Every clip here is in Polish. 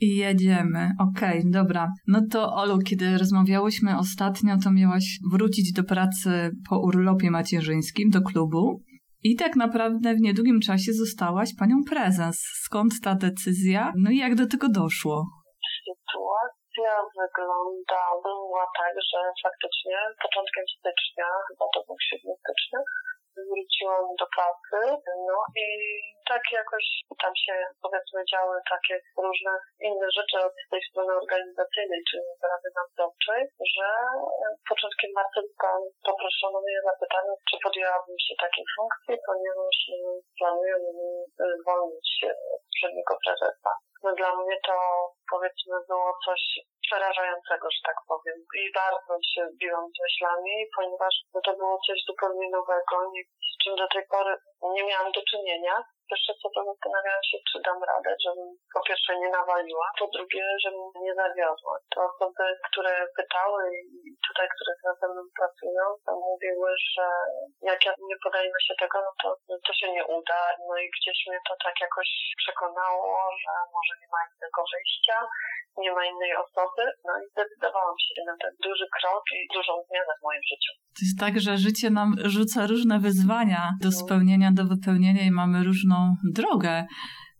I jedziemy. Okej, okay, dobra. No to Olu, kiedy rozmawiałyśmy ostatnio, to miałaś wrócić do pracy po urlopie macierzyńskim, do klubu. I tak naprawdę w niedługim czasie zostałaś panią prezes. Skąd ta decyzja? No i jak do tego doszło? Sytuacja wyglądała tak, że faktycznie początkiem stycznia, chyba to był 7 stycznia, wróciłam do pracy, no i tak jakoś tam się powiedzmy działy takie różne inne rzeczy od tej strony organizacyjnej, czyli Rady Nadzorczej, że początkiem marca poproszono mnie, zapytano, czy podjęłabym się takiej funkcji, ponieważ planuję zwolnić poprzedniego prezesa. No dla mnie to powiedzmy było coś przerażającego, że tak powiem. I bardzo się biłam z myślami, ponieważ no to było coś zupełnie nowego, z czym do tej pory nie miałam do czynienia. Jeszcze co to zastanawiałam się, czy dam radę, żebym po pierwsze nie nawaliła, po drugie, żebym nie zawiodła. To osoby, które pytały i tutaj, które ze mną pracują, mówiły, że jak ja nie podejmę się tego, no to, to się nie uda. No i gdzieś mnie to tak jakoś przekonało, że może nie ma innego wyjścia, nie ma innej osoby. No i zdecydowałam się na ten duży krok i dużą zmianę w moim życiu. To jest tak, że życie nam rzuca różne wyzwania do mhm. spełnienia, do wypełnienia i mamy różną drogę.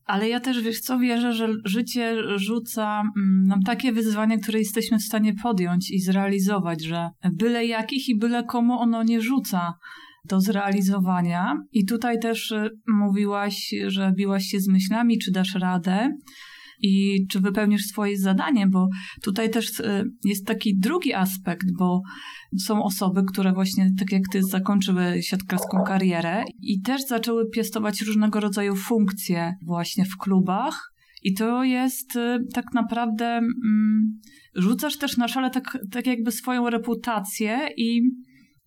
Ale ja też, wiesz co, wierzę, że życie rzuca mm, nam takie wyzwania, które jesteśmy w stanie podjąć i zrealizować, że byle jakich i byle komu ono nie rzuca do zrealizowania. I tutaj też y, mówiłaś, że biłaś się z myślami, czy dasz radę i czy wypełnisz swoje zadanie, bo tutaj też y, jest taki drugi aspekt, bo są osoby, które właśnie, tak jak ty, zakończyły siatkarską karierę i też zaczęły piastować różnego rodzaju funkcje właśnie w klubach. I to jest y, tak naprawdę, mm, rzucasz też na szale tak, tak jakby swoją reputację i,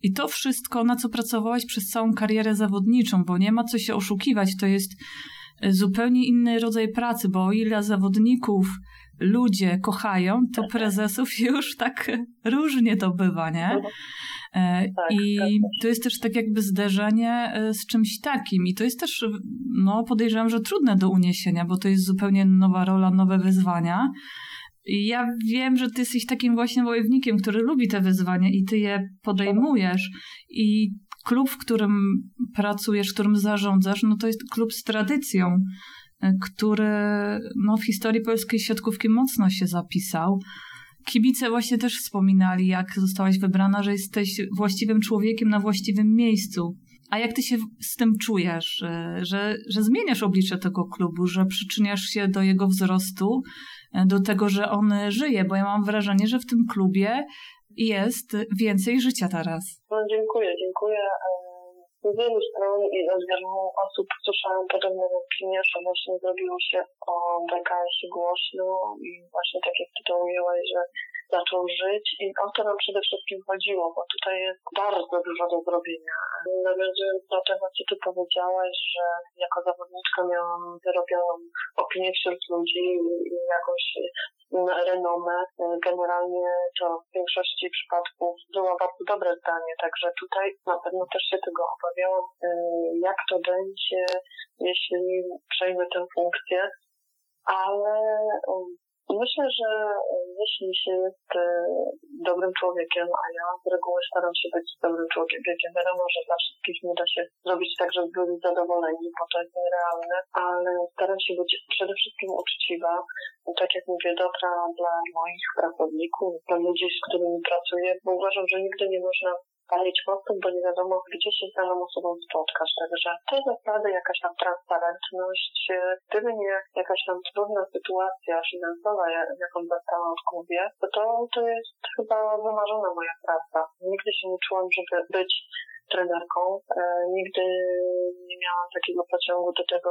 i to wszystko, na co pracowałeś przez całą karierę zawodniczą, bo nie ma co się oszukiwać, to jest zupełnie inny rodzaj pracy, bo o ile zawodników ludzie kochają, to prezesów już tak różnie to bywa, nie? E, tak, I to jest też tak jakby zderzenie e, z czymś takim. I to jest też, no podejrzewam, że trudne do uniesienia, bo to jest zupełnie nowa rola, nowe wyzwania. I ja wiem, że ty jesteś takim właśnie wojownikiem, który lubi te wyzwania i ty je podejmujesz. I klub, w którym pracujesz, którym zarządzasz, no to jest klub z tradycją, e, który no, w historii polskiej siatkówki mocno się zapisał. Kibice właśnie też wspominali, jak zostałaś wybrana, że jesteś właściwym człowiekiem na właściwym miejscu. A jak ty się z tym czujesz, e, że, że zmieniasz oblicze tego klubu, że przyczyniasz się do jego wzrostu, e, do tego, że on żyje? Bo ja mam wrażenie, że w tym klubie jest więcej życia teraz. No, dziękuję, dziękuję. Z wielu stron i od wielu osób słyszałam podobną opinię, że właśnie zrobiło się o BKS-ie głośno i właśnie tak jak ty to ujęłaś, że zaczął żyć i o to nam przede wszystkim chodziło, bo tutaj jest bardzo dużo do zrobienia. Nawiązując do tego, co ty powiedziałaś, że jako zawodniczka miałam wyrobioną opinię wśród ludzi i jakąś renomę. Generalnie to w większości przypadków było bardzo dobre zdanie, także tutaj na pewno też się tego obawiałam, jak to będzie, jeśli przejmę tę funkcję, ale Myślę, że e, jeśli się jest e, dobrym człowiekiem, a ja z reguły staram się być dobrym człowiekiem, wiadomo, że dla wszystkich nie da się zrobić tak, żeby byli zadowoleni, bo to jest nierealne, ale staram się być przede wszystkim uczciwa, tak jak mówię, dobra dla moich pracowników, dla ludzi, z którymi pracuję, bo uważam, że nigdy nie można palić mostem, bo nie wiadomo, gdzie się z daną osobą spotkać. Także to jest naprawdę jakaś tam transparentność. Gdyby nie jakaś tam trudna sytuacja finansowa, jaką dostałam w klubie, to, to, to jest chyba wymarzona moja praca. Nigdy się nie czułam, żeby być trenerką. E, nigdy nie miałam takiego pociągu do tego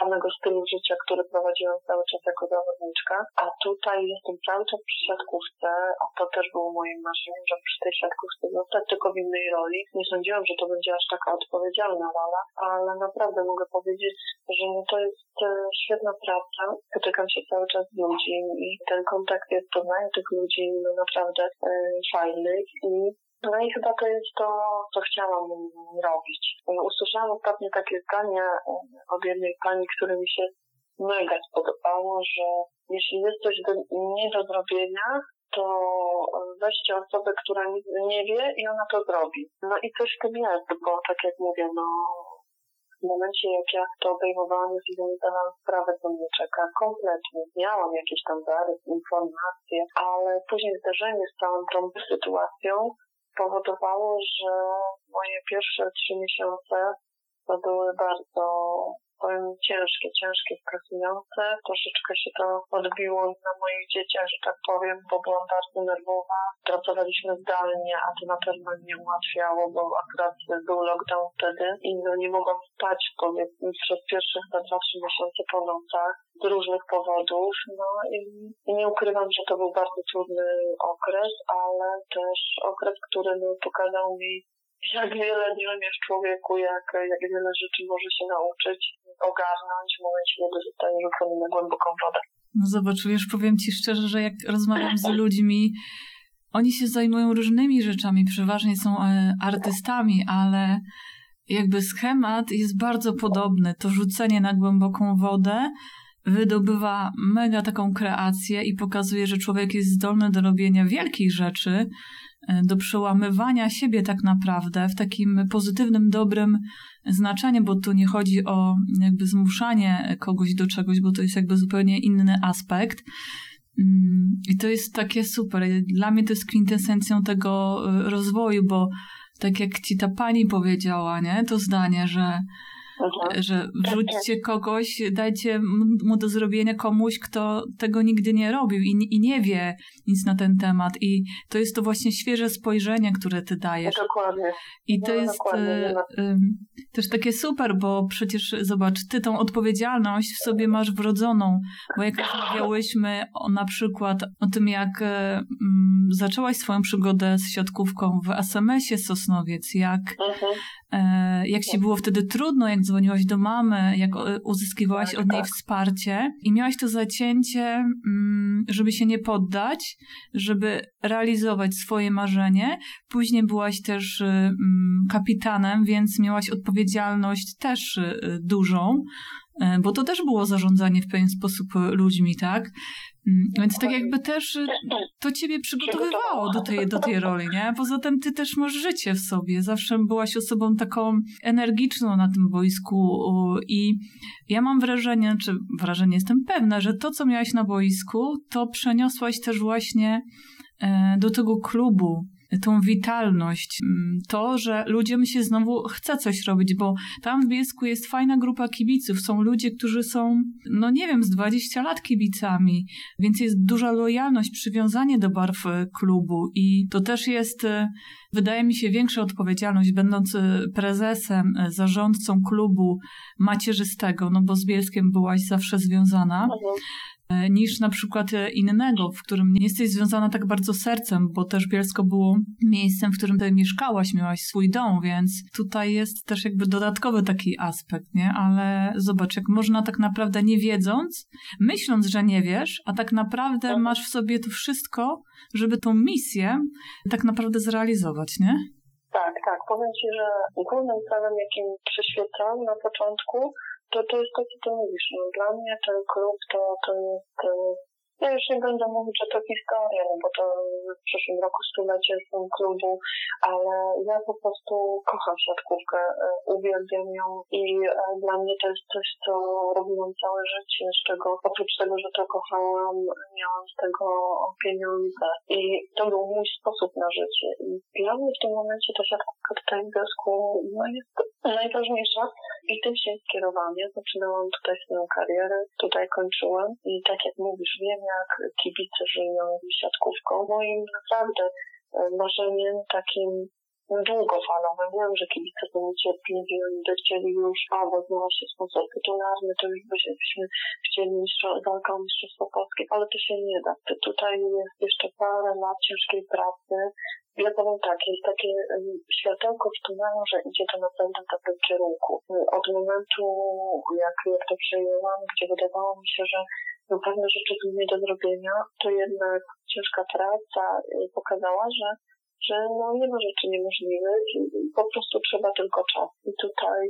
samego stylu życia, który prowadziłam cały czas jako zawodniczka. A tutaj jestem cały czas przy siatkówce, a to też było moim marzeniem, żeby przy tej siatkówce zostać tylko w innej roli. Nie sądziłam, że to będzie aż taka odpowiedzialna rola, ale naprawdę mogę powiedzieć, że no to jest e, świetna praca. Spotykam się cały czas z ludźmi i ten kontakt jest, poznaję tych ludzi no naprawdę e, fajnych i no i chyba to jest to, co chciałam robić. Usłyszałam ostatnio takie zdanie od jednej pani, które mi się mega spodobało, że jeśli jest coś do, nie do zrobienia, to weźcie osobę, która nie, nie wie i ona to zrobi. No i coś w tym jest, bo tak jak mówię, no w momencie, jak ja to obejmowałam, już nie zdawałam sprawę, co mnie czeka kompletnie. Miałam jakieś tam zarys, informacje, ale później zdarzenie z całą tą sytuacją spowodowało, że moje pierwsze trzy miesiące to były bardzo powiem ciężkie, ciężkie, stresujące. Troszeczkę się to odbiło na moich dzieciach, że tak powiem, bo byłam bardzo nerwowa. Pracowaliśmy zdalnie, a to na pewno nie ułatwiało, bo akurat był lockdown wtedy i no nie mogłam spać powiedzmy przez pierwsze chyba dwa, trzy miesiące po nocach z różnych powodów. No i, i nie ukrywam, że to był bardzo trudny okres, ale też okres, który no, pokazał mi jak wiele drzemie w człowieku, jak, jak wiele rzeczy może się nauczyć, ogarnąć w momencie, kiedy zostaje rzucony na głęboką wodę. No zobacz, wiesz, powiem Ci szczerze, że jak rozmawiam z ludźmi, oni się zajmują różnymi rzeczami, przeważnie są e, artystami, ale jakby schemat jest bardzo podobny. To rzucenie na głęboką wodę wydobywa mega taką kreację i pokazuje, że człowiek jest zdolny do robienia wielkich rzeczy, do przełamywania siebie tak naprawdę w takim pozytywnym, dobrym znaczeniu, bo tu nie chodzi o jakby zmuszanie kogoś do czegoś, bo to jest jakby zupełnie inny aspekt. Mm, I to jest takie super. Dla mnie to jest kwintesencją tego e, rozwoju, bo tak jak ci ta pani powiedziała, nie, to zdanie, że Że wrzućcie kogoś, dajcie mu do zrobienia komuś, kto tego nigdy nie robił i, i nie wie nic na ten temat. I to jest to właśnie świeże spojrzenie, które ty dajesz. Dokładnie. I to no, jest y, y, też takie super, bo przecież zobacz, ty tą odpowiedzialność w sobie masz wrodzoną, bo jak rozmawiałyśmy o, na przykład o tym, jak y, zaczęłaś swoją przygodę z siatkówką w SMS-ie Sosnowiec, jak mhm. E, jak ci było wtedy trudno, jak dzwoniłaś do mamy, jak uzyskiwałaś od niej tak. wsparcie i miałaś to zacięcie, mm, żeby się nie poddać, żeby realizować swoje marzenie. Później byłaś też y, mm, kapitanem, więc miałaś odpowiedzialność też dużą, e, bo to też było zarządzanie w pewien sposób ludźmi, tak? Mm, więc tak jakby też y, to ciebie przygotowywało do tej, do tej roli, nie? Poza tym ty też masz życie w sobie. Zawsze byłaś osobą taką energiczną na tym boisku i ja mam wrażenie, czy wrażenie jestem pewna, że to, co miałaś na boisku, to przeniosłaś też właśnie e, do tego klubu, tą witalność, mm, to, że ludziom się znowu chce coś robić, bo tam w Bielsku jest fajna grupa kibiców. Są ludzie, którzy są, no nie wiem, z 20 lat kibicami, więc jest duża lojalność, przywiązanie do barw e, klubu i to też jest, e, wydaje mi się, większa odpowiedzialność, będąc e, prezesem, zarządcą klubu macierzystego, no bo z Bielskiem byłaś zawsze związana. Mhm. Niż na przykład e, innego, w którym nie jesteś związana tak bardzo sercem, bo też Bielsko było miejscem, w którym ty mieszkałaś, miałaś swój dom, więc tutaj jest też jakby dodatkowy taki aspekt, nie? Ale zobacz, jak można tak naprawdę nie wiedząc, myśląc, że nie wiesz, a tak naprawdę tak. masz w sobie to wszystko, żeby tą misję tak naprawdę zrealizować, nie? Tak, tak. Powiem Ci, że głównym celem, jakim przyświecam na początku, to, to jest to, co ty mówisz. No, dla mnie ten klub to, to jest... Ja już nie będę mówić, że to historia, no bo to w przyszłym roku stulecie są klubu, ale ja po prostu kocham siatkówkę, e, uwielbiam ją i e, dla mnie to jest coś, co robiłam całe życie, z czego oprócz tego, że to kochałam, miałam z tego pieniądze i to był mój sposób na życie. I dla mnie w tym momencie ta siatkówka tutaj w Bielsku no, jest najważniejsza i tym się skierowanie. Zaczynałam tutaj swoją karierę, tutaj kończyłam i tak jak mówisz, wiem jak kibice żyją siatkówką. Moim naprawdę e, marzeniem takim długofalowym. Wiem, że kibice są niecierpliwi, oni by chcieli już, a bo znalazł się sponsor tytularny, to już byśmy chcieli walkę o Mistrzostwo Polskie, ale to się nie da. Tutaj jest jeszcze parę lat ciężkiej pracy, ja powiem tak, jest takie światełko w tunelu, że idzie to naprawdę w dobrym kierunku. Od momentu, jak, jak to przejęłam, gdzie wydawało mi się, że no, pewne rzeczy są nie do zrobienia, to jednak ciężka praca y, pokazała, że że no nie ma rzeczy niemożliwych, po prostu trzeba tylko czas. I tutaj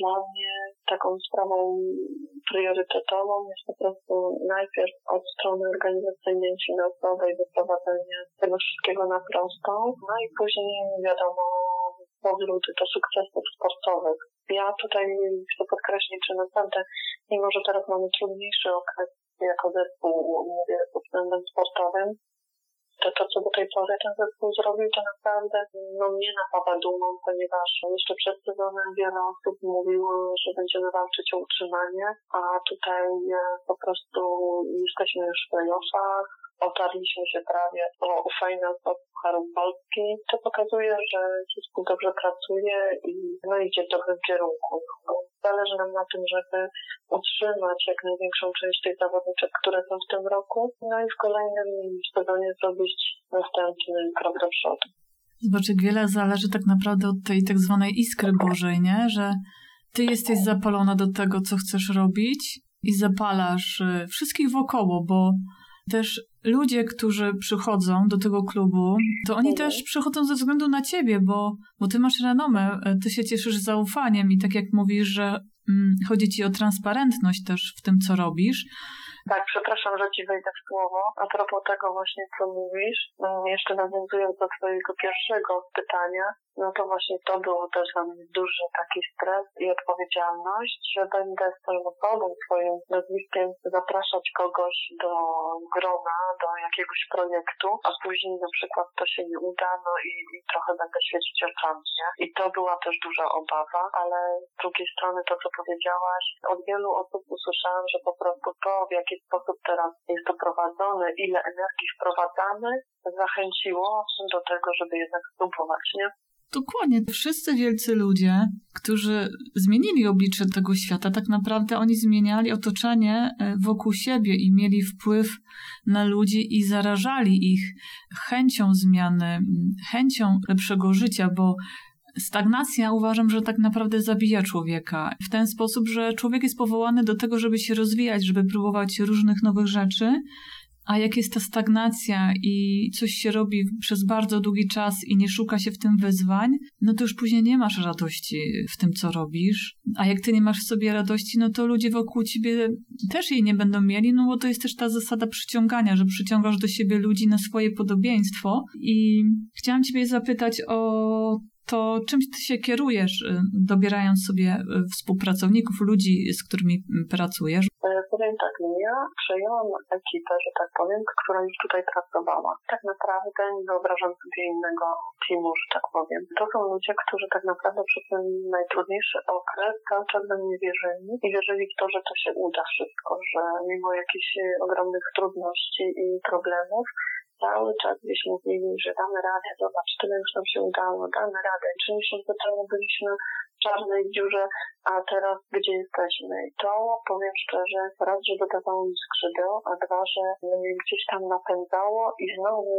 Dla mnie taką sprawą priorytetową jest po prostu najpierw od strony organizacyjnej i finansowej wyprowadzenie tego wszystkiego na prostą, no i później wiadomo powrót do sukcesów sportowych. Ja tutaj chcę podkreślić, że naprawdę, mimo że teraz mamy trudniejszy okres jako zespół, mówię pod względem sportowym, to, to, co do tej pory ten zespół zrobił, to naprawdę no, mnie napawa dumą, ponieważ jeszcze przed sezonem wiele osób mówiło, że będziemy walczyć o utrzymanie, a tutaj e, po prostu jesteśmy już w playoffach, otarliśmy się prawie o final od Pucharu Polski. To pokazuje, że zespół dobrze pracuje i no, idzie w dobrym kierunku. Zależy nam na tym, żeby utrzymać jak największą część tych zawodniczek, które są w tym roku, no i w kolejnym sezonie zrobić następny krok do przodu. Zobacz, jak wiele zależy tak naprawdę od tej tak zwanej iskry Bożej, nie? Że ty jesteś zapalona do tego, co chcesz robić i zapalasz y, wszystkich wokoło, bo też ludzie, którzy przychodzą do tego klubu, to oni też przychodzą ze względu na ciebie, bo, bo ty masz renomę, e, ty się cieszysz zaufaniem i tak jak mówisz, że mm, chodzi ci o transparentność też w tym, co robisz. Tak, przepraszam, że ci wejdę w słowo. A propos tego właśnie, co mówisz, mm, jeszcze nawiązując do twojego pierwszego pytania, no to właśnie to było też dla mnie duży taki stres i odpowiedzialność, że będę swoją osobą, swoim nazwiskiem zapraszać kogoś do grona, do jakiegoś projektu, a później na przykład to się nie uda, no i, i trochę będę świecić oczami, nie? I to była też duża obawa, ale z drugiej strony to, co powiedziałaś, od wielu osób usłyszałam, że po prostu to, w jaki sposób teraz jest to prowadzone, ile energii wprowadzamy, zachęciło do tego, żeby jednak spróbować, nie? Dokładnie. Wszyscy wielcy ludzie, którzy zmienili oblicze tego świata, tak naprawdę oni zmieniali otoczenie e, wokół siebie i mieli wpływ na ludzi i zarażali ich chęcią zmiany, chęcią lepszego życia, bo Stagnacja uważam, że tak naprawdę zabija człowieka w ten sposób, że człowiek jest powołany do tego, żeby się rozwijać, żeby próbować różnych nowych rzeczy, a jak jest ta stagnacja i coś się robi przez bardzo długi czas i nie szuka się w tym wyzwań, no to już później nie masz radości w tym, co robisz. A jak ty nie masz w sobie radości, no to ludzie wokół ciebie też jej nie będą mieli, no bo to jest też ta zasada przyciągania, że przyciągasz do siebie ludzi na swoje podobieństwo. I chciałam ciebie zapytać o to czymś ty się kierujesz, y, dobierając sobie y, współpracowników, ludzi, z którymi pracujesz? E, powiem tak, no ja przejęłam ekipę, że tak powiem, która już tutaj pracowała. Tak naprawdę nie wyobrażam sobie innego teamu, że tak powiem. To są ludzie, którzy tak naprawdę przez ten najtrudniejszy okres cały czas we mnie wierzyli i wierzyli w to, że to się uda wszystko, że mimo jakichś ogromnych trudności i problemów, cały czas gdzieś mówili, że damy radę, zobacz, tyle już nam się udało, damy radę. Miesiące temu byliśmy w czarnej dziurze, a teraz gdzie jesteśmy? I to, powiem szczerze, raz, że dodawało mi skrzydeł, a dwa, że mnie gdzieś tam napędzało i znowu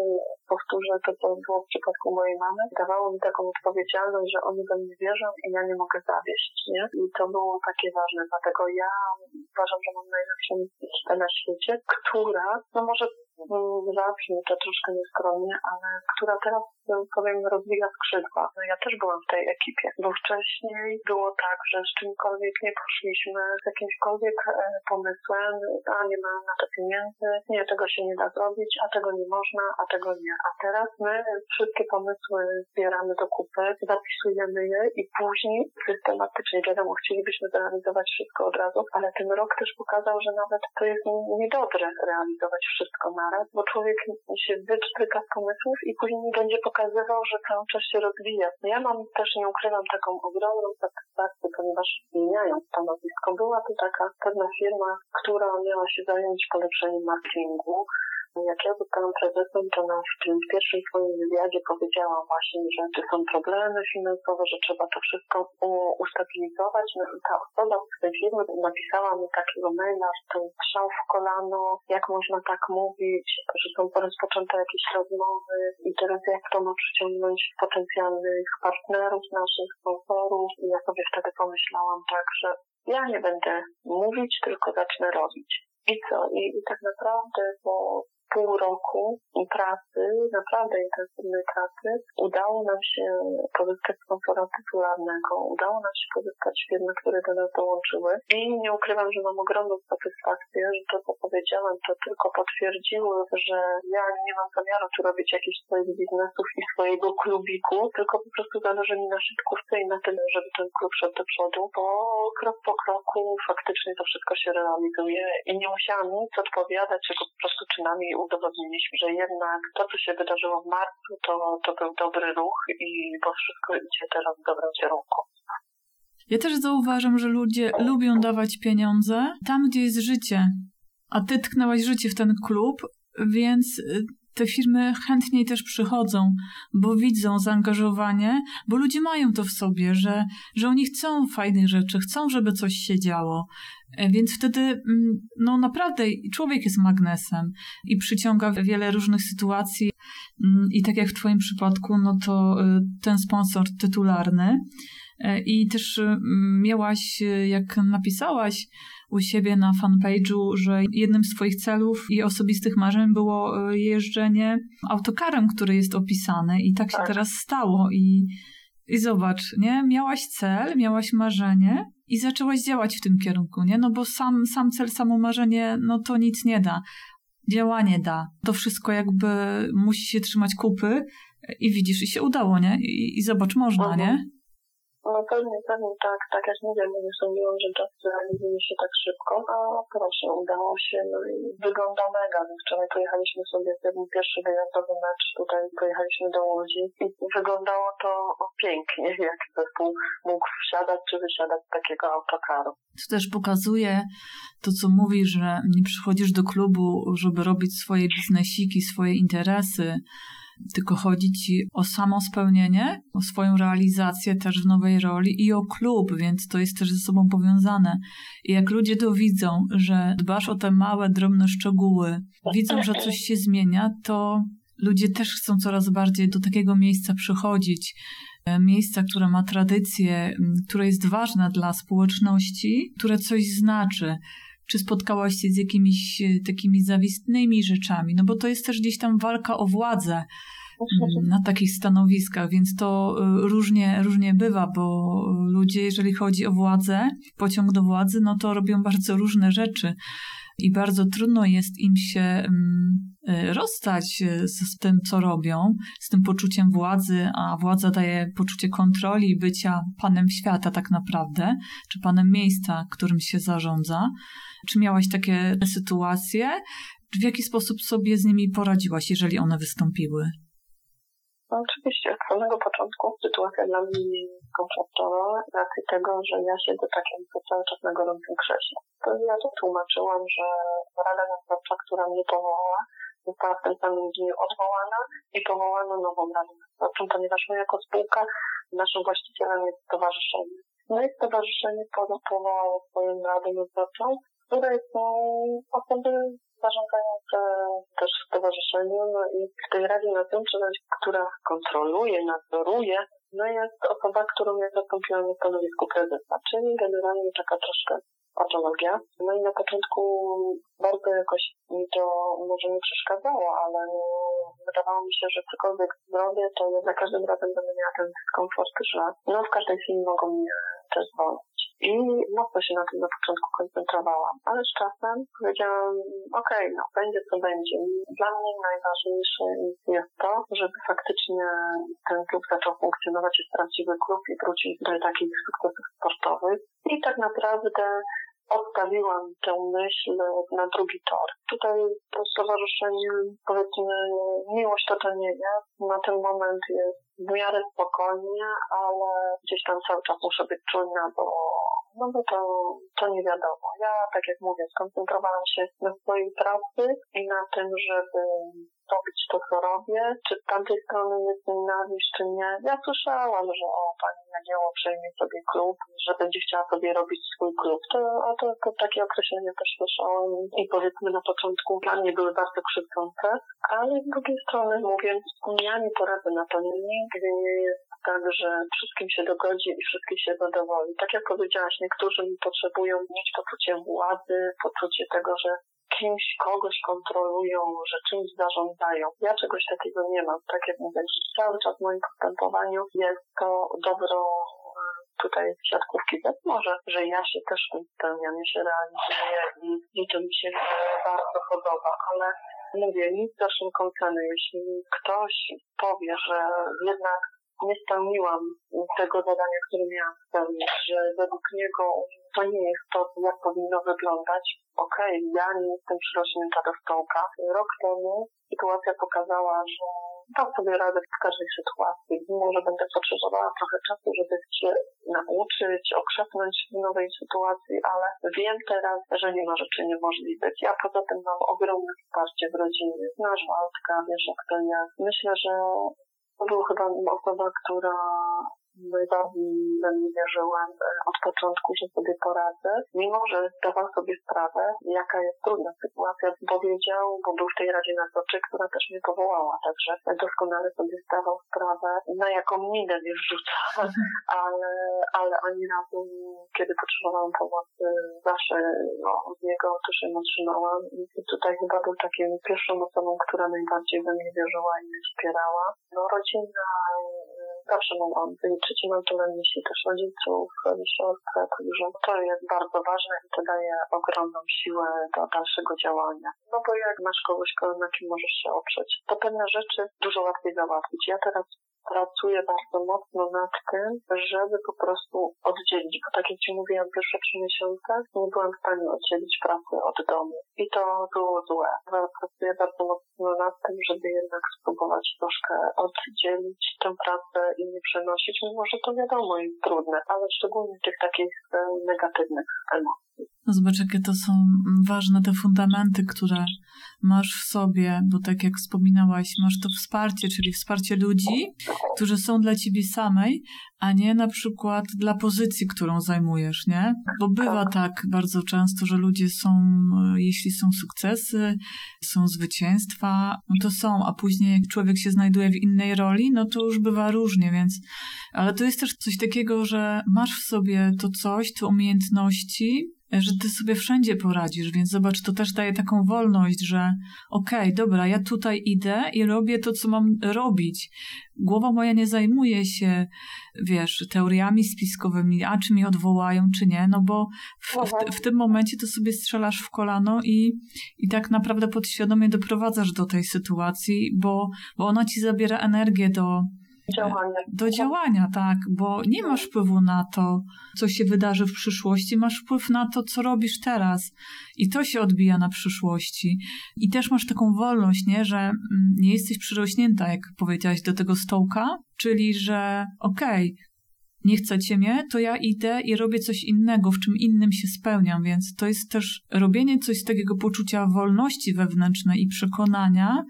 powtórzę to, co było w przypadku mojej mamy, dawało mi taką odpowiedzialność, że oni we mnie wierzą i ja nie mogę zawieść, nie? I to było takie ważne, dlatego ja uważam, że mam najlepszą na świecie, która, no może zabrzmi to troszkę nieskromnie, ale która teraz, powiem, rozwija skrzydła. No ja też byłam w tej ekipie, bo wcześniej było tak, że z czymkolwiek nie poszliśmy, z jakimśkolwiek e, pomysłem, a nie mamy na to pieniędzy, nie, tego się nie da zrobić, a tego nie można, a tego nie. A teraz my wszystkie pomysły zbieramy do kupy, zapisujemy je i później systematycznie, wiadomo, chcielibyśmy zrealizować wszystko od razu, ale ten rok też pokazał, że nawet to jest niedobre realizować wszystko na naraz, bo człowiek się wypstryka z pomysłów i później będzie pokazywał, że cały czas się rozwija. Ja mam też, nie ukrywam, taką ogromną satysfakcję, ponieważ zmieniając stanowisko, była to taka pewna firma, która miała się zająć polepszeniem marketingu, jak ja zostałam prezesem, to na, w tym pierwszym swoim wywiadzie powiedziałam właśnie, że są problemy finansowe, że trzeba to wszystko ustabilizować. No i ta osoba z tej firmy napisała mi takiego maila, że to strzał w kolano, jak można tak mówić, że są rozpoczęte jakieś rozmowy i teraz jak to ma przyciągnąć potencjalnych partnerów, naszych sponsorów. I ja sobie wtedy pomyślałam tak, że ja nie będę mówić, tylko zacznę robić. I co? I, i tak naprawdę po pół roku pracy, naprawdę intensywnej pracy, udało nam się pozyskać sponsora tytularnego, udało nam się pozyskać firmy, które do nas dołączyły. I nie ukrywam, że mam ogromną satysfakcję, że to, co powiedziałam, to tylko potwierdziło, że ja nie mam zamiaru tu robić jakichś swoich biznesów i swojego klubiku, tylko po prostu zależy mi na szybkówce i na tym, żeby ten klub szedł do przodu, bo krok po kroku faktycznie to wszystko się realizuje i nie musiałam nic odpowiadać, tylko po prostu czynami udowodniliśmy, że jednak to, co się wydarzyło w marcu, to, to był dobry ruch i bo wszystko idzie teraz w dobrym kierunku. Ja też zauważam, że ludzie lubią dawać pieniądze tam, gdzie jest życie. A ty tknęłaś życie w ten klub, więc y, te firmy chętniej też przychodzą, bo widzą zaangażowanie, bo ludzie mają to w sobie, że, że oni chcą fajnych rzeczy, chcą, żeby coś się działo. E, więc wtedy, mm, no naprawdę, człowiek jest magnesem i przyciąga wiele różnych sytuacji. Mm, I tak jak w Twoim przypadku, no to y, ten sponsor tytularny. E, I też miałaś, jak napisałaś, u siebie na fanpage'u, że jednym z Twoich celów i osobistych marzeń było e, jeżdżenie autokarem, który jest opisany i tak się tak. teraz stało i, i zobacz, nie? Miałaś cel, miałaś marzenie i zaczęłaś działać w tym kierunku, nie? No bo sam, sam cel, samo marzenie, no to nic nie da. Działanie da. To wszystko jakby musi się trzymać kupy i widzisz, i się udało, nie? I, i zobacz, można, nie? No pewnie, pewnie tak, tak jak mówię, no nie sądziłam, że to realizuje się tak szybko, a proszę, udało się, no i wygląda mega. Wczoraj pojechaliśmy sobie ten pierwszy wyjazdowy mecz, tutaj pojechaliśmy do Łodzi i wyglądało to pięknie, jak zespół mógł wsiadać czy wysiadać z takiego autokaru. To też pokazuje to, co mówi, że nie przychodzisz do klubu, żeby robić swoje biznesiki, swoje interesy, tylko chodzi ci o samo spełnienie, o swoją realizację też w nowej roli i o klub, więc to jest też ze sobą powiązane. I jak ludzie to widzą, że dbasz o te małe, drobne szczegóły, widzą, że coś się zmienia, to ludzie też chcą coraz bardziej do takiego miejsca przychodzić. E, miejsca, które ma tradycję, które jest ważne dla społeczności, które coś znaczy. Czy spotkałaś się z jakimiś e, takimi zawistnymi rzeczami? No bo to jest też gdzieś tam walka o władzę mm, na takich stanowiskach, więc to e, różnie, różnie bywa, bo ludzie, jeżeli chodzi o władzę, pociąg do władzy, no to robią bardzo różne rzeczy i bardzo trudno jest im się mm, e, rozstać z, tym, co robią, z tym poczuciem władzy, a władza daje poczucie kontroli bycia panem świata tak naprawdę, czy panem miejsca, którym się zarządza. Czy miałaś takie sytuacje? W jaki sposób sobie z nimi poradziłaś, jeżeli one wystąpiły? No, oczywiście, od samego początku sytuacja dla mnie nie jest komfortowa racji tego, że ja siedzę takim cały czas na gorącym krześle. To ja to tłumaczyłam, że Rada Nadzorcza, która mnie powołała, została w tym samym dniu odwołana i powołano nową Radę Nadzorczą, ponieważ my jako spółka, naszym właścicielem jest stowarzyszenie. No i stowarzyszenie powołało swoją Radę Nadzorczą, której są osoby zarządzające też w stowarzyszeniu, no i w tej Radzie Nadzorczej, która kontroluje, nadzoruje, no jest osoba, którą ja zastąpiłam na stanowisku prezesa, czyli generalnie taka troszkę patologia. No i na początku bardzo jakoś mi to może nie przeszkadzało, ale no, wydawało mi się, że cokolwiek zrobię, to za każdym razem będę miała ten dyskomfort, że no w każdej chwili mogą mnie też zwolnić. I mocno się na tym na początku koncentrowałam, ale z czasem powiedziałam, okej, okay, no będzie co będzie. Dla mnie najważniejsze jest to, żeby faktycznie ten klub zaczął funkcjonować jak prawdziwy klub i wrócić do takich sukcesów sportowych. I tak naprawdę odstawiłam tę myśl na drugi tor. Tutaj to stowarzyszenie, powiedzmy, miłość to to nie jest. Na ten moment jest w miarę spokojnie, ale gdzieś tam cały czas muszę być czujna, bo no bo to, to nie wiadomo. Ja, tak jak mówię, skoncentrowałam się na swojej pracy i na tym, żeby robić to, co robię. Czy z tamtej strony jest nienawiść, czy nie? Ja słyszałam, że o, pani Jagieło przejmie sobie klub, że będzie chciała sobie robić swój klub. To, a to, to takie określenia też słyszałam i powiedzmy na początku dla mnie były bardzo krzywdzące, ale z drugiej strony mówię, ja nie poradzę na to. Nigdy nie jest tak, że wszystkim się dogodzi i wszystkich się zadowoli. Tak jak powiedziałaś, niektórzy potrzebują mieć poczucie władzy, poczucie tego, że kimś, kogoś kontrolują, że czymś zarządzają. Ja czegoś takiego nie mam. Tak jak mówię, cały czas w moim postępowaniu jest to dobro e, tutaj siatkówki. Może, że ja się też tym spełniam, się realizuję i, i to mi się e, bardzo podoba, ale mówię, nic za wszelką cenę. Jeśli ktoś powie, że jednak nie spełniłam tego zadania, które miałam spełnić, że według niego to nie jest to, jak powinno wyglądać. Okej, okay, ja nie jestem przyrośnięta do stołka. Rok temu sytuacja pokazała, że dam sobie radę w każdej sytuacji. Może będę potrzebowała trochę czasu, żeby się nauczyć, okrzepnąć w nowej sytuacji, ale wiem teraz, że nie ma rzeczy niemożliwych. Ja poza tym mam ogromne wsparcie w rodzinie. Znasz Waldka, wiesz jak to jest. Myślę, że to była chyba osoba, która najbardziej we mnie wierzyłem e, od początku, że sobie poradzę, mimo że zdawał sobie sprawę, jaka jest trudna sytuacja, bo wiedział, bo był w tej Radzie Nadzorczej, która też mnie powołała, także doskonale sobie zdawał sprawę, na jaką minę mnie wrzuca, ale, ale ani razu, kiedy potrzebowałam pomocy, zawsze no, od niego też ją otrzymałam i tutaj chyba był takim pierwszą osobą, która najbardziej we mnie wierzyła i mnie wspierała. No rodzina zawsze mogłam wyliczyć i mam tu na myśli też rodziców, siostrę, także to jest bardzo ważne i to daje ogromną siłę do dalszego działania. No bo jak masz kogoś, na kim możesz się oprzeć, to pewne rzeczy dużo łatwiej załatwić. Ja teraz pracuję bardzo mocno nad tym, żeby po prostu oddzielić, bo tak jak Ci mówiłam, pierwsze trzy miesiące nie byłam w stanie oddzielić pracy od domu i to było złe. Pracuję bardzo mocno nad tym, żeby jednak spróbować troszkę oddzielić tę pracę i nie przenosić, mimo że to wiadomo jest trudne, ale szczególnie tych takich negatywnych emocji. No zobacz, jakie to są ważne te fundamenty, które masz w sobie, bo tak jak wspominałaś, masz to wsparcie, czyli wsparcie ludzi, którzy są dla ciebie samej, a nie na przykład dla pozycji, którą zajmujesz, nie? Bo bywa tak bardzo często, że ludzie są, jeśli są sukcesy, są zwycięstwa, no to są, a później jak człowiek się znajduje w innej roli, no to już bywa różnie, więc, ale to jest też coś takiego, że masz w sobie to coś, te umiejętności, że ty sobie wszędzie poradzisz, więc zobacz, to też daje taką wolność, że okej, okay, dobra, ja tutaj idę i robię to, co mam robić. Głowa moja nie zajmuje się, wiesz, teoriami spiskowymi, a czy mnie odwołają, czy nie, no bo w, w, w tym momencie to sobie strzelasz w kolano i, i tak naprawdę podświadomie doprowadzasz do tej sytuacji, bo, bo ona ci zabiera energię do, Działania. Do działania, tak, bo nie masz wpływu na to, co się wydarzy w przyszłości, masz wpływ na to, co robisz teraz. I to się odbija na przyszłości. I też masz taką wolność, nie, że mm, nie jesteś przyrośnięta, jak powiedziałaś, do tego stołka, czyli że okej, okay, nie chcecie mnie, to ja idę i robię coś innego, w czym innym się spełniam, więc to jest też robienie coś z takiego poczucia wolności wewnętrznej i przekonania,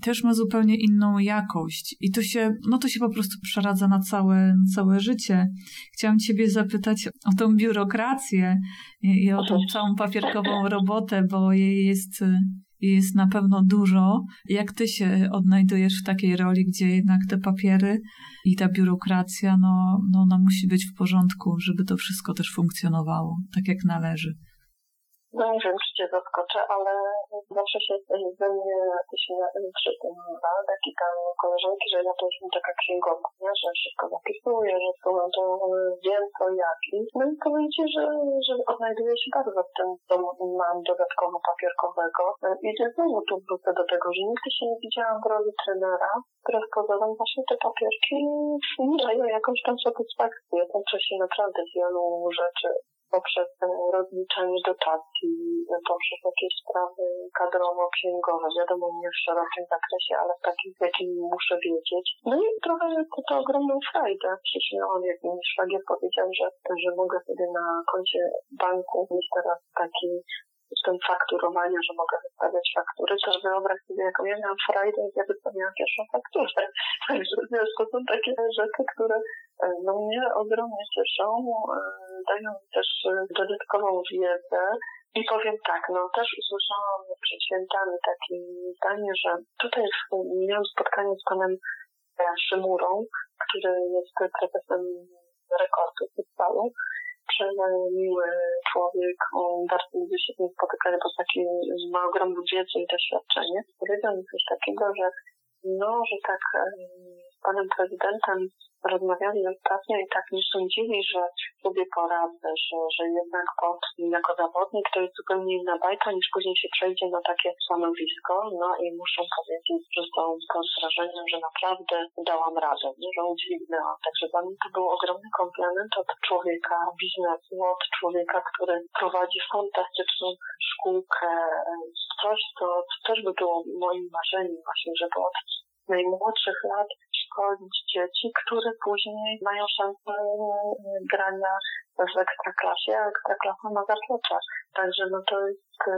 też ma zupełnie inną jakość i to się, no to się po prostu przeradza na całe, całe życie. Chciałam Ciebie zapytać o tą biurokrację i, i o tą całą papierkową robotę, bo jej jest, jej jest na pewno dużo. Jak Ty się odnajdujesz w takiej roli, gdzie jednak te papiery i ta biurokracja, no, no ona musi być w porządku, żeby to wszystko też funkcjonowało tak jak należy. No nie wiem, czy Cię zaskoczę, ale zawsze się ze mnie śmieje tym Waldek i tam koleżanki, że ja to jestem taka księgowa, nie? że wszystko zapisuję, że słucham, to wiem co jak. No i powiedzcie, że, że odnajduję się bardzo w tym, co mam dodatkowo papierkowego. I znowu tu wrócę do tego, że nigdy się nie widziałam w roli trenera, która z pozorom właśnie te papierki dają jakąś tam satysfakcję. Uczę się naprawdę wielu rzeczy poprzez rozliczanie dotacji, poprzez jakieś sprawy kadrowo-księgowe, wiadomo nie w szerokim zakresie, ale w takim, w jakim muszę wiedzieć. No i trochę to, to ogromną frajdę. Przyśmiałam, jak mi szwagier powiedział, że, że mogę sobie na koncie banku mieć teraz taki system fakturowania, że mogę wystawiać faktury, to wyobraź sobie, jaką ja miałam frajdę, jak ja wystawiałam pierwszą fakturę. Także wiesz, to są takie rzeczy, które e, no, mnie ogromnie cieszą, e, dają mi też e, dodatkową wiedzę. I powiem tak, no też usłyszałam przed świętami takie zdanie, że tutaj miałam spotkanie z panem Szymurą, który jest prezesem rekordu zespołu szczery, miły człowiek, bardzo lubi się z nim spotykać, bo taki ma ogromną wiedzę i doświadczenie. Powiedział mi coś takiego, że no, że tak z panem prezydentem rozmawiali ostatnio i tak nie sądzili, że sobie poradzę, że, że jednak pod, jako zawodnik to jest zupełnie inna bajka niż później się przejdzie na takie stanowisko. No i muszę powiedzieć, że są pod wrażeniem, że naprawdę dałam radę, nie? że udźwignęłam. Także dla mnie to był ogromny komplement od człowieka biznesu, od człowieka, który prowadzi fantastyczną szkółkę. Coś, co, co też by było moim marzeniem właśnie, żeby od najmłodszych lat szkolić dzieci, które później mają szansę e, grania w ekstraklasie, a ekstraklasa ma zaplecze. Także no to jest e,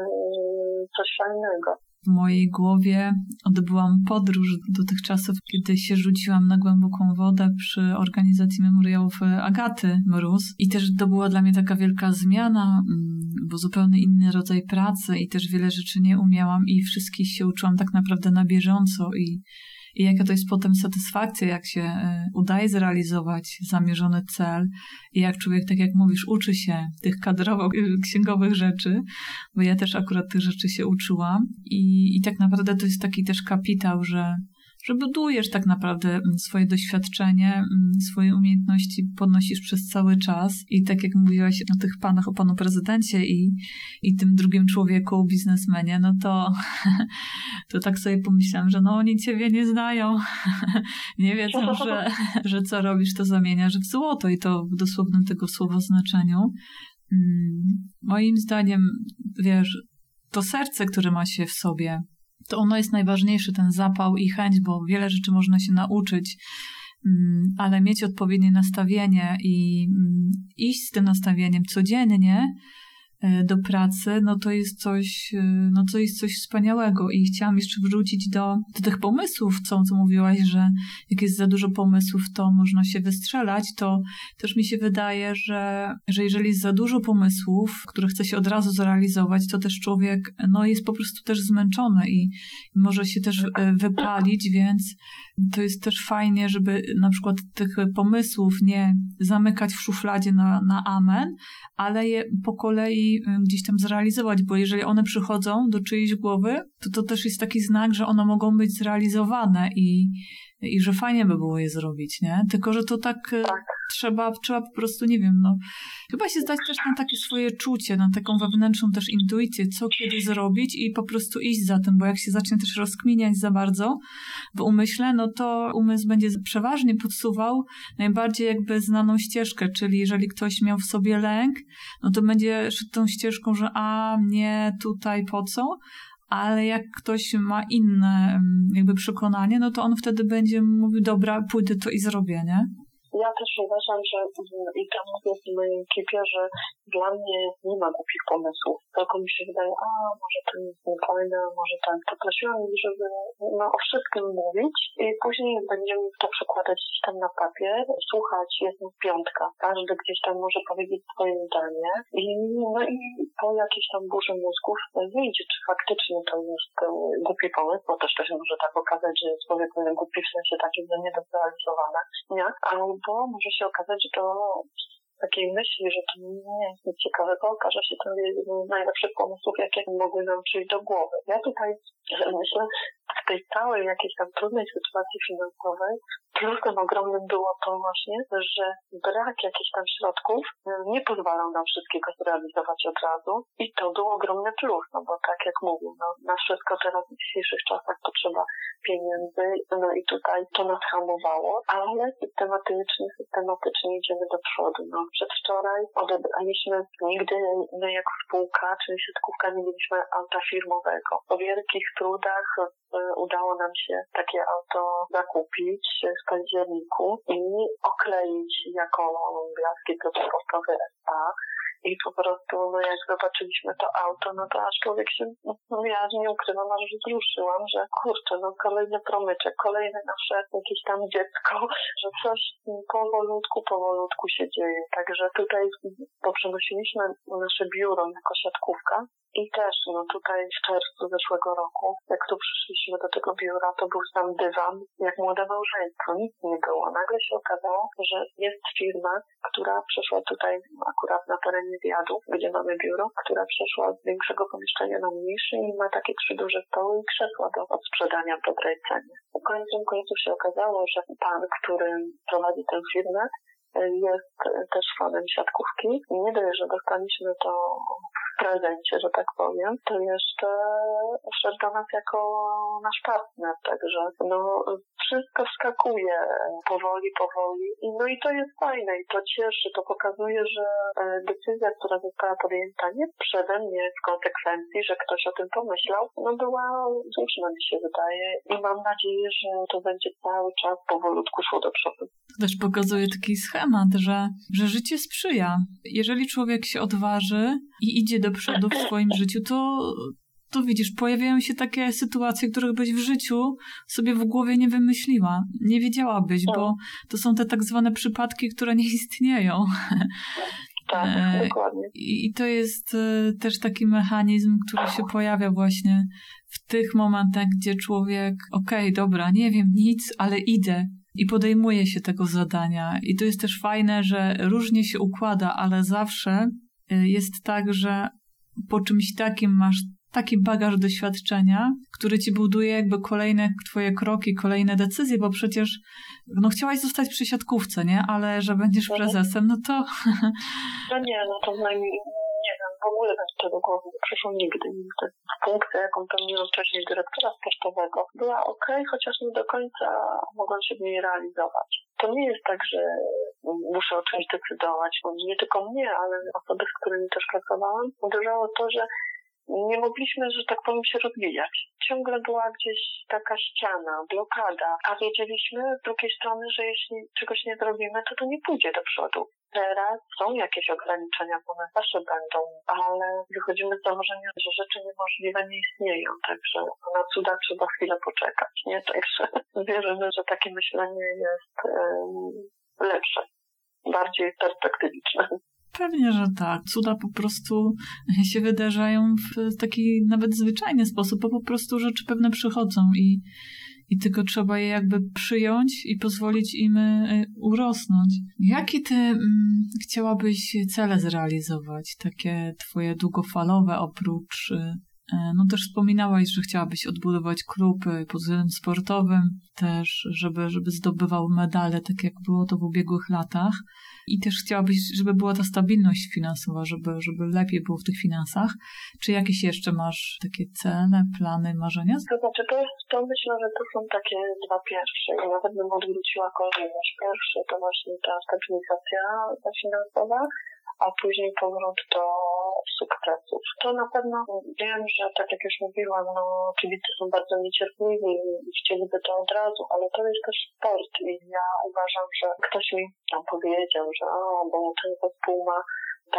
coś fajnego. W mojej głowie odbyłam podróż do tych czasów, kiedy się rzuciłam na głęboką wodę przy organizacji memoriałów Agaty Mróz. I też to była dla mnie taka wielka zmiana, mm, bo zupełnie inny rodzaj pracy i też wiele rzeczy nie umiałam i wszystkich się uczyłam tak naprawdę na bieżąco i i jaka to jest potem satysfakcja, jak się e, udaje zrealizować zamierzony cel i jak człowiek, tak jak mówisz, uczy się tych kadrowo-księgowych rzeczy, bo ja też akurat tych rzeczy się uczyłam i, i tak naprawdę to jest taki też kapitał, że że budujesz tak naprawdę mm, swoje doświadczenie, mm, swoje umiejętności podnosisz przez cały czas i tak jak mówiłaś o tych panach, o panu prezydencie i, i tym drugim człowieku, biznesmenie, no to, to tak sobie pomyślałam, że no oni ciebie nie znają, nie wiedzą, że, że co robisz, to zamieniasz w złoto i to w dosłownym tego słowa znaczeniu. Mm, moim zdaniem, wiesz, to serce, które ma się w sobie, to ono jest najważniejsze, ten zapał i chęć, bo wiele rzeczy można się nauczyć, mm, ale mieć odpowiednie nastawienie i mm, iść z tym nastawieniem codziennie, do pracy, no to jest coś, e, no to jest coś wspaniałego i chciałam jeszcze wrócić do, do tych pomysłów, co, co mówiłaś, że jak jest za dużo pomysłów, to można się wystrzelać, to też mi się wydaje, że, że jeżeli jest za dużo pomysłów, które chce się od razu zrealizować, to też człowiek, no jest po prostu też zmęczony i, i może się też e, wypalić, więc to jest też fajnie, żeby na przykład tych pomysłów nie zamykać w szufladzie na, na amen, ale je po kolei y, gdzieś tam zrealizować, bo jeżeli one przychodzą do czyjejś głowy, to to też jest taki znak, że one mogą być zrealizowane i, i że fajnie by było je zrobić, nie? Tylko, że to tak, y, tak. trzeba, trzeba po prostu, nie wiem, no, chyba się zdać też na takie swoje czucie, na taką wewnętrzną też intuicję, co kiedy zrobić i po prostu iść za tym, bo jak się zacznie też rozkminiać za bardzo w umyśle, no to umysł będzie przeważnie podsuwał najbardziej jakby znaną ścieżkę, czyli jeżeli ktoś miał w sobie lęk, no to będzie szedł tą ścieżką, że a, nie, tutaj po co? Ale jak ktoś ma inne mm, jakby przekonanie, no to on wtedy będzie mówił, dobra, pójdę to i zrobię, nie? Ja też uważam, że i to mówię w mojej ekipie, że dla mnie nie ma głupich pomysłów. Tylko mi się wydaje, a może to jest niefajne, może tak. Poprosiłam żeby no, o wszystkim mówić i później będziemy to przekładać gdzieś tam na papier, słuchać, jest piątka. Każdy gdzieś tam może powiedzieć swoje zdanie i no i po jakiejś tam burzy mózgów wyjdzie, czy faktycznie to jest e, głupi pomysł, bo też to się może tak okazać, że jest powiedzmy głupi w sensie takim, że nie do zrealizowania, nie? Ale bo może się okazać, że to takiej myśli, że to nie jest nic ciekawego, okaże się to jednym z najlepszych pomysłów, jakie mogły nam przyjść do głowy. Ja tutaj myślę, w tej całej jakiejś tam trudnej sytuacji finansowej plusem ogromnym było to właśnie, że brak jakichś tam środków e, nie pozwalał nam wszystkiego zrealizować od razu i to był ogromny plus, no bo tak jak mówię, no, na wszystko teraz w dzisiejszych czasach potrzeba pieniędzy, no i tutaj to nas hamowało, ale systematycznie, systematycznie idziemy do przodu. No, przedwczoraj odebraliśmy nigdy, my jak spółka, czyli siatkówka, nie mieliśmy auta firmowego. Po wielkich trudach udało nam się takie auto zakupić w październiku i okleić jako Klub Sportowy SA i po prostu, no jak zobaczyliśmy to auto, no to aż człowiek się, no ja nie ukrywam, aż wzruszyłam, że kurczę, no kolejny promyczek, kolejne nasze jakieś tam dziecko, że coś powolutku, powolutku się dzieje. Także tutaj, bo przenosiliśmy nasze biuro jako siatkówka, i też, no tutaj w czerwcu zeszłego roku, jak tu przyszliśmy do tego biura, to był sam dywan, jak młode małżeństwo, nic nie było. Nagle się okazało, że jest firma, która przeszła tutaj akurat na terenie zjadu, gdzie mamy biuro, która przeszła z większego pomieszczenia na mniejsze i ma takie trzy duże stoły i krzesła do odsprzedania w dobrej cenie. Końcem końców się okazało, że pan, który prowadzi tę firmę, jest też fanem siatkówki. Nie dość, że dostaliśmy to prezencie, że tak powiem, to jeszcze wszedł do nas jako nasz partner, także no wszystko wskakuje powoli, powoli i no i to jest fajne i to cieszy, to pokazuje, że e, decyzja, która została podjęta nie przede mnie w konsekwencji, że ktoś o tym pomyślał, no była słuszna mi się wydaje i mam nadzieję, że to będzie cały czas powolutku szło do przodu. To też pokazuje taki schemat, że, że życie sprzyja. Jeżeli człowiek się odważy i idzie do przodu w swoim życiu, to, to widzisz, pojawiają się takie sytuacje, których byś w życiu sobie w głowie nie wymyśliła, nie wiedziałabyś, bo to są te tak zwane przypadki, które nie istnieją. Tak, e, dokładnie. I to jest e, też taki mechanizm, który się pojawia właśnie w tych momentach, gdzie człowiek, okej, okay, dobra, nie wiem nic, ale idę i podejmuje się tego zadania. I to jest też fajne, że różnie się układa, ale zawsze jest tak, że po czymś takim masz taki bagaż doświadczenia, który ci buduje jakby kolejne twoje kroki, kolejne decyzje, bo przecież no chciałaś zostać przy siatkówce, nie? Ale że będziesz mhm. prezesem, no to... No nie, no to najmniej, nie wiem, w ogóle bez tego głowy nie przyszło nigdy, nigdy. Funkcja, jaką pełniłam wcześniej dyrektora sportowego, była ok, chociaż nie do końca mogłam się w niej realizować. To nie jest tak, że muszę o czymś decydować, bo nie tylko mnie, ale osoby, z którymi też pracowałam, uderzało to, że nie mogliśmy, że tak powiem, się rozwijać. Ciągle była gdzieś taka ściana, blokada, a wiedzieliśmy z drugiej strony, że jeśli czegoś nie zrobimy, to to nie pójdzie do przodu. Teraz są jakieś ograniczenia, bo one zawsze będą, ale wychodzimy z założenia, że rzeczy niemożliwe nie istnieją, także na cuda trzeba chwilę poczekać, nie? Także wierzymy, że takie myślenie jest lepsze, bardziej perspektywiczne. Pewnie, że tak. Cuda po prostu się wydarzają w taki nawet zwyczajny sposób, bo po prostu rzeczy pewne przychodzą i, i tylko trzeba je jakby przyjąć i pozwolić im e, urosnąć. Jakie ty mm, chciałabyś cele zrealizować? Takie twoje długofalowe oprócz E, no też wspominałaś, że chciałabyś odbudować klub pod względem sportowym, też żeby, żeby zdobywał medale, tak jak było to w ubiegłych latach. I też chciałabyś, żeby była ta stabilność finansowa, żeby, żeby lepiej było w tych finansach. Czy jakieś jeszcze masz takie cele, plany, marzenia? To znaczy, to, jest, to myślę, że to są takie dwa pierwsze. I nawet bym odwróciła kolejność. Pierwszy to właśnie ta stabilizacja finansowa, a później powrót do sukcesów. To na pewno wiem, że tak jak już mówiłam, no kibice są bardzo niecierpliwi i chcieliby to od razu, ale to jest też sport i ja uważam, że ktoś mi tam powiedział, że o, bo ten zespół ma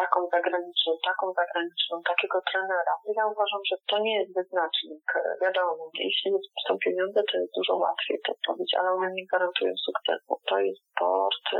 taką zagraniczną, taką zagraniczną, takiego trenera. Ja uważam, że to nie jest wyznacznik. Wiadomo, jeśli są pieniądze, to jest dużo łatwiej to robić, ale one nie gwarantują sukcesu. To jest sport, e,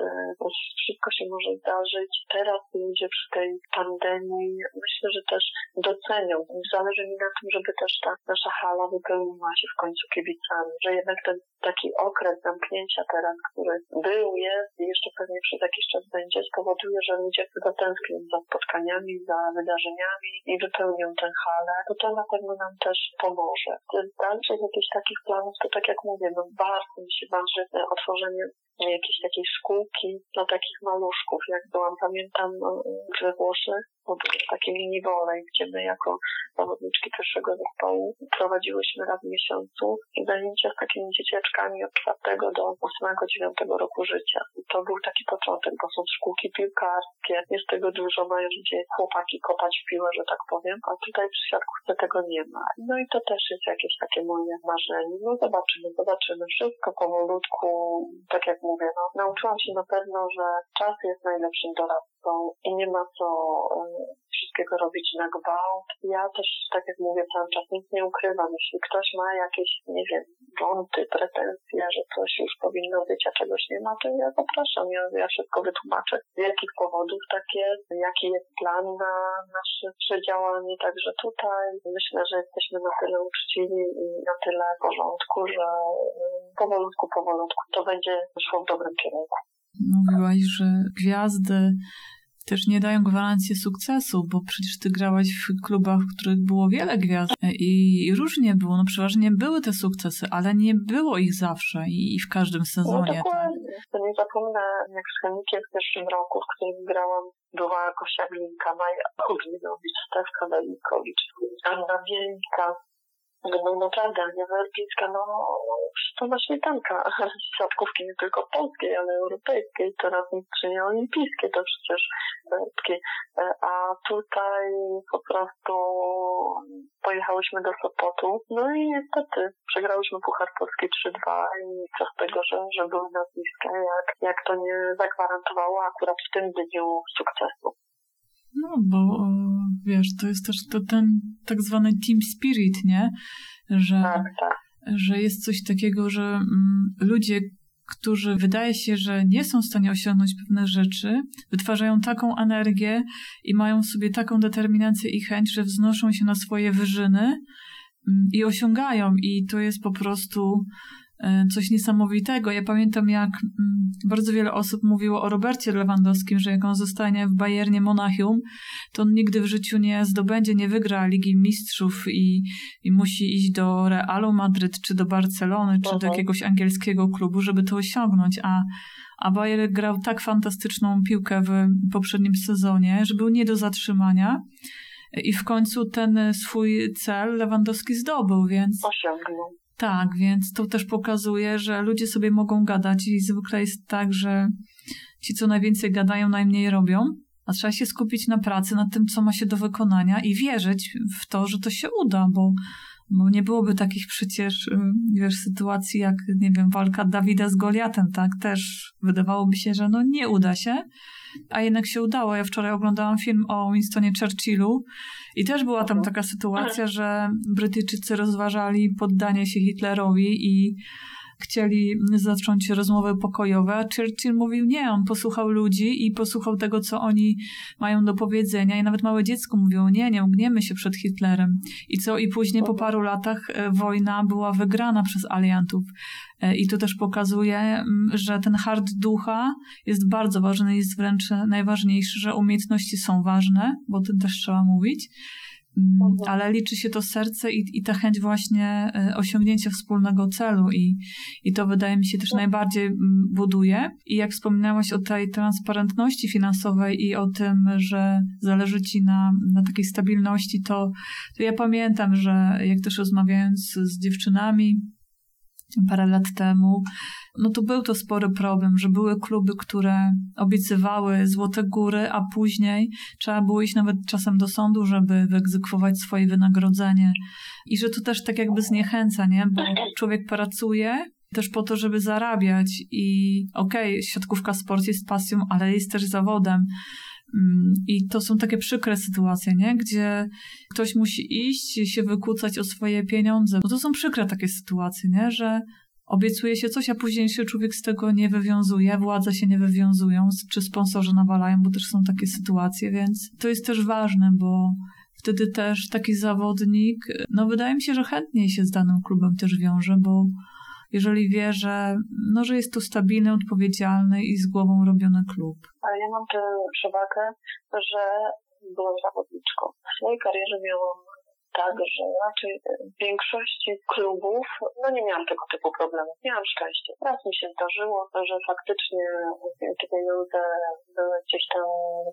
wszystko się może zdarzyć. Teraz ludzie przy tej pandemii myślę, że też docenią. Zależy mi na tym, żeby też ta nasza hala wypełniła się w końcu kibicami, że jednak ten taki okres zamknięcia teraz, który był, jest i jeszcze pewnie przez jakiś czas będzie, spowoduje, że ludzie zatęsknią za spotkaniami, za wydarzeniami i wypełnią tę halę, to to na pewno nam też pomoże. Z dalszych jakichś takich planów, to tak jak mówię, no bardzo mi się marzy otworzenie jakiejś takiej szkółki dla takich maluszków. Jak byłam, pamiętam we Włoszech, bo był taki mini wolej, gdzie my jako zawodniczki pierwszego zespołu prowadziłyśmy raz w miesiącu zajęcia z takimi dzieciaczkami od czwartego do ósmego, dziewiątego roku życia. To był taki początek, bo są szkółki piłkarskie, jest tego dużo, mają gdzie chłopaki kopać w piłę, że tak powiem, a tutaj w siatkówce tego nie ma. No i to też jest jakieś takie moje marzenie. No zobaczymy, zobaczymy. Wszystko powolutku, tak jak mówię, no, nauczyłam się na pewno, że czas jest najlepszym doradcą są i nie ma co e, wszystkiego robić na gwałt. Ja też, tak jak mówię cały czas, nic nie ukrywam. Jeśli ktoś ma jakieś, nie wiem, wąty, pretensje, że coś już powinno być, a czegoś nie ma, to ja zapraszam. Ja, ja szybko wytłumaczę, z jakich powodów tak jest, jaki jest plan na nasze działanie. Także tutaj myślę, że jesteśmy na tyle uczciwi i na tyle w porządku, że e, powolutku, powolutku to będzie szło w dobrym kierunku. Mówiłaś, że gwiazdy też nie dają gwarancji sukcesu, bo przecież ty grałaś w klubach, w których było wiele gwiazd i różnie było. No przeważnie były te sukcesy, ale nie było ich zawsze i w każdym sezonie. No dokładnie. To nie zapomnę, jak z Chemikiem w pierwszym roku, w którym grałam, była Gosia Glinka, Maja Oglinowicz, Stefka Welikowicz, Anna Wielka, no naprawdę, Ania Werbińska, no, to na śmietanka siatkówki nie tylko polskiej, ale europejskiej, teraz mistrzynie olimpijskie to przecież takie. A tutaj po prostu pojechałyśmy do Sopotu, no i niestety przegrałyśmy Puchar Polski 3-2 i co z tego, że, że były nazwiska, jak, jak to nie zagwarantowało akurat w tym dniu sukcesu. No, bo wiesz, to jest też to ten tak zwany team spirit, nie? Że, tak, tak. że jest coś takiego, że mm, ludzie, którzy wydaje się, że nie są w stanie osiągnąć pewnych rzeczy, wytwarzają taką energię i mają w sobie taką determinację i chęć, że wznoszą się na swoje wyżyny mm, i osiągają. I to jest po prostu coś niesamowitego. Ja pamiętam, jak mm, bardzo wiele osób mówiło o Robercie Lewandowskim, że jak on zostanie w Bayernie Monachium, to on nigdy w życiu nie zdobędzie, nie wygra Ligi Mistrzów i, i musi iść do Realu Madryt, czy do Barcelony, czy do mhm. jakiegoś angielskiego klubu, żeby to osiągnąć. A, a Bayer grał tak fantastyczną piłkę w poprzednim sezonie, że był nie do zatrzymania. I w końcu ten swój cel Lewandowski zdobył, więc. Osiągnął. Tak, więc to też pokazuje, że ludzie sobie mogą gadać i zwykle jest tak, że ci, co najwięcej gadają, najmniej robią, a trzeba się skupić na pracy, na tym, co ma się do wykonania i wierzyć w to, że to się uda, bo, bo nie byłoby takich przecież, y, wiesz, sytuacji jak, nie wiem, walka Dawida z Goliatem, tak? Też wydawałoby się, że no nie uda się, a jednak się udało. Ja wczoraj oglądałam film o Winstonie Churchillu i też była tam taka sytuacja, że Brytyjczycy rozważali poddanie się Hitlerowi i chcieli zacząć rozmowy pokojowe, a Churchill mówił nie, on posłuchał ludzi i posłuchał tego, co oni mają do powiedzenia i nawet małe dziecko mówiło nie, nie ugniemy się przed Hitlerem. I co? I później po paru latach e, wojna była wygrana przez aliantów. E, I to też pokazuje, że ten hard ducha jest bardzo ważny, jest wręcz najważniejszy, że umiejętności są ważne, bo o tym też trzeba mówić. Ale liczy się to serce i, i ta chęć właśnie e, osiągnięcia wspólnego celu i, i to wydaje mi się też najbardziej mm, buduje. I jak wspominałaś o tej transparentności finansowej i o tym, że zależy ci na, na takiej stabilności, to, to ja pamiętam, że jak też rozmawiając z dziewczynami, parę lat temu, no to był to spory problem, że były kluby, które obiecywały złote góry, a później trzeba było iść nawet czasem do sądu, żeby wyegzekwować swoje wynagrodzenie. I że to też tak jakby zniechęca, nie? Bo człowiek pracuje też po to, żeby zarabiać i okej, okay, siatkówka sport jest pasją, ale jest też zawodem. Mm, I to są takie przykre sytuacje, nie? Gdzie ktoś musi iść, się wykucać o swoje pieniądze. Bo to są przykre takie sytuacje, nie? Że obiecuje się coś, a później się człowiek z tego nie wywiązuje, władze się nie wywiązują, czy sponsorzy nawalają, bo też są takie sytuacje, więc to jest też ważne, bo wtedy też taki zawodnik, no wydaje mi się, że chętniej się z danym klubem też wiąże, bo jeżeli wie, że, no, że jest to stabilny, odpowiedzialny i z głową robiony klub. Ale ja mam tę przewagę, że byłam zawodniczką. W swojej karierze miałam tak, że raczej w większości klubów no nie miałam tego typu problemów. Miałam szczęście. Raz mi się zdarzyło, że faktycznie te pieniądze były gdzieś tam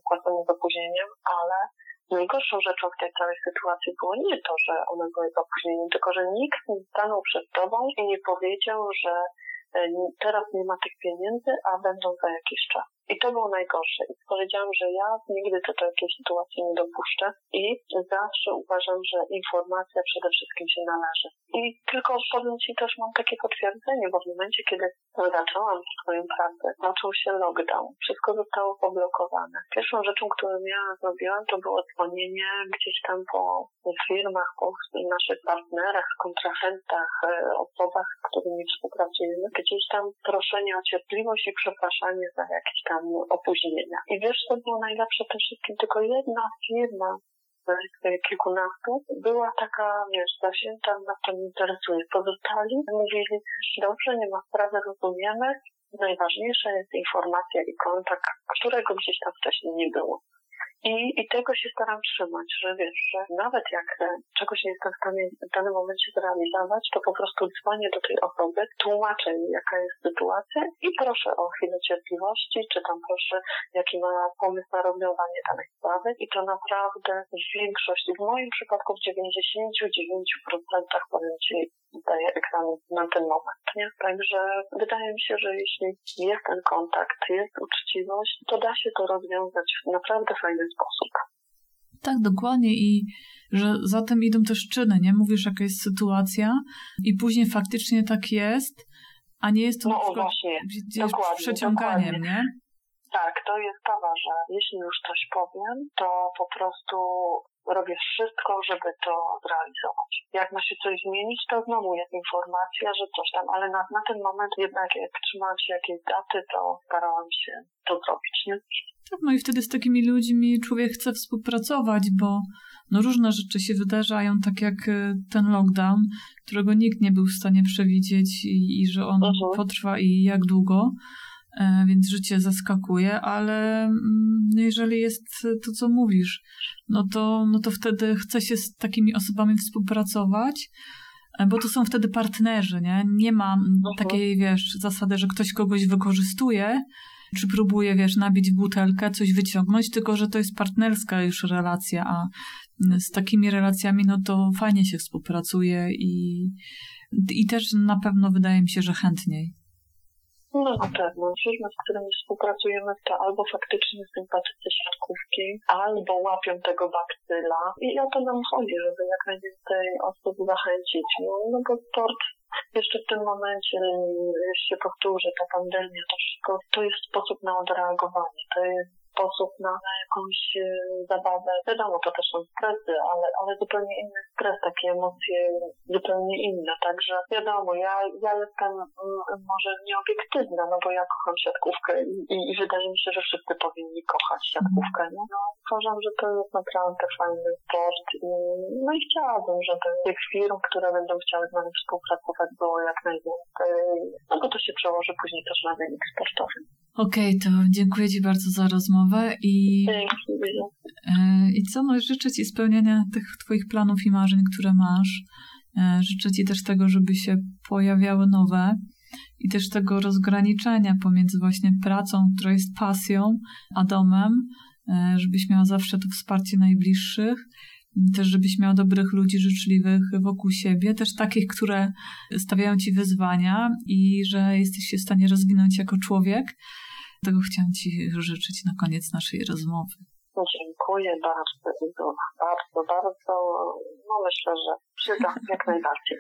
płacone z opóźnieniem, ale Najgorszą rzeczą w tej całej sytuacji było nie to, że one były opóźnieniem, tylko że nikt nie stanął przed tobą i nie powiedział, że e, teraz nie ma tych pieniędzy, a będą za jakiś czas. I to było najgorsze. I powiedziałam, że ja nigdy do takiej sytuacji nie dopuszczę i zawsze uważam, że informacja przede wszystkim się należy. I tylko powiem Ci też mam takie potwierdzenie, bo w momencie, kiedy zaczęłam swoją pracę, zaczął się lockdown. Wszystko zostało poblokowane. Pierwszą rzeczą, którą ja zrobiłam, to było dzwonienie gdzieś tam po firmach, po naszych partnerach, kontrahentach, e, osobach, z którymi współpracujemy. Gdzieś tam proszenie o cierpliwość i przepraszanie za jakieś tam opóźnienia. I wiesz, co było najlepsze tym wszystkim? Tylko jedna firma kilkunastu, była taka, wiesz, zasięta, na to nie interesuje. Pozostali mówili, dobrze, nie ma sprawy, rozumiemy, najważniejsza jest informacja i kontakt, którego gdzieś tam wcześniej nie było. I, I tego się staram trzymać, że wiesz, że nawet jak e, czegoś nie jestem w stanie w danym momencie zrealizować, to po prostu dzwonię do tej osoby, tłumaczę jej, jaka jest sytuacja i proszę o chwilę cierpliwości, czy tam proszę, jaki ma pomysł na rozwiązanie danej sprawy. I to naprawdę w większości, w moim przypadku w 99% powiem Ci, daje egzamin na ten moment. Nie? Także wydaje mi się, że jeśli jest ten kontakt, jest uczciwość, to da się to rozwiązać naprawdę fajny sposób. Tak, dokładnie i że za tym idą też czyny, nie? Mówisz, jaka jest sytuacja i później faktycznie tak jest, a nie jest to no, na przykład właśnie, gdzieś przeciąganiem, dokładnie. nie? Tak, to jest sprawa, że jeśli już coś powiem, to po prostu robię wszystko, żeby to zrealizować. Jak ma się coś zmienić, to znowu jest informacja, że coś tam, ale na, na ten moment jednak jak trzymałam się jakiejś daty, to starałam się to zrobić, nie? Tak, no i wtedy z takimi ludźmi człowiek chce współpracować, bo no różne rzeczy się wydarzają, tak jak e, ten lockdown, którego nikt nie był w stanie przewidzieć i, i że on uh mhm. -huh. potrwa i jak długo. E, więc życie zaskakuje, ale mm, jeżeli jest to, co mówisz, no to, no to wtedy chce się z takimi osobami współpracować, e, bo to są wtedy partnerzy, nie? Nie ma mhm. takiej, wiesz, zasady, że ktoś kogoś wykorzystuje, czy próbuje, wiesz, nabić butelkę, coś wyciągnąć, tylko że to jest partnerska już relacja, a z takimi relacjami, no to fajnie się współpracuje i, i też na pewno wydaje mi się, że chętniej. No na pewno. Firmy, z którymi współpracujemy, to albo faktycznie sympatycy siatkówki, albo łapią tego bakcyla. I o to nam chodzi, żeby jak najwięcej osób zachęcić. No, no bo sport jeszcze w tym momencie, jeszcze się powtórzy, ta pandemia, to wszystko, to jest sposób na odreagowanie. To jest sposób na jakąś e, zabawę. Wiadomo, to też są stresy, ale, ale zupełnie inny stres, takie emocje zupełnie inne. Także wiadomo, ja, ja jestem mm, może nieobiektywna, no bo ja kocham siatkówkę i, i wydaje mi się, że wszyscy powinni kochać siatkówkę. No, no uważam, że to jest naprawdę fajny sport i, no i chciałabym, żeby tych firm, które będą chciały z nami współpracować było jak najwięcej, no bo to się przełoży później też na wynik sportowy. Okej, okay, to dziękuję Ci bardzo za rozmowę i, e, i co, no życzę Ci spełniania tych Twoich planów i marzeń, które masz. E, życzę Ci też tego, żeby się pojawiały nowe i też tego rozgraniczenia pomiędzy właśnie pracą, która jest pasją, a domem, e, żebyś miała zawsze to wsparcie najbliższych też żebyś miał dobrych ludzi życzliwych wokół siebie, też takich, które stawiają ci wyzwania i że jesteś się w stanie rozwinąć jako człowiek. Tego chciałam ci życzyć na koniec naszej rozmowy. Dziękuję bardzo, bardzo, bardzo. No myślę, że przyda jak najbardziej.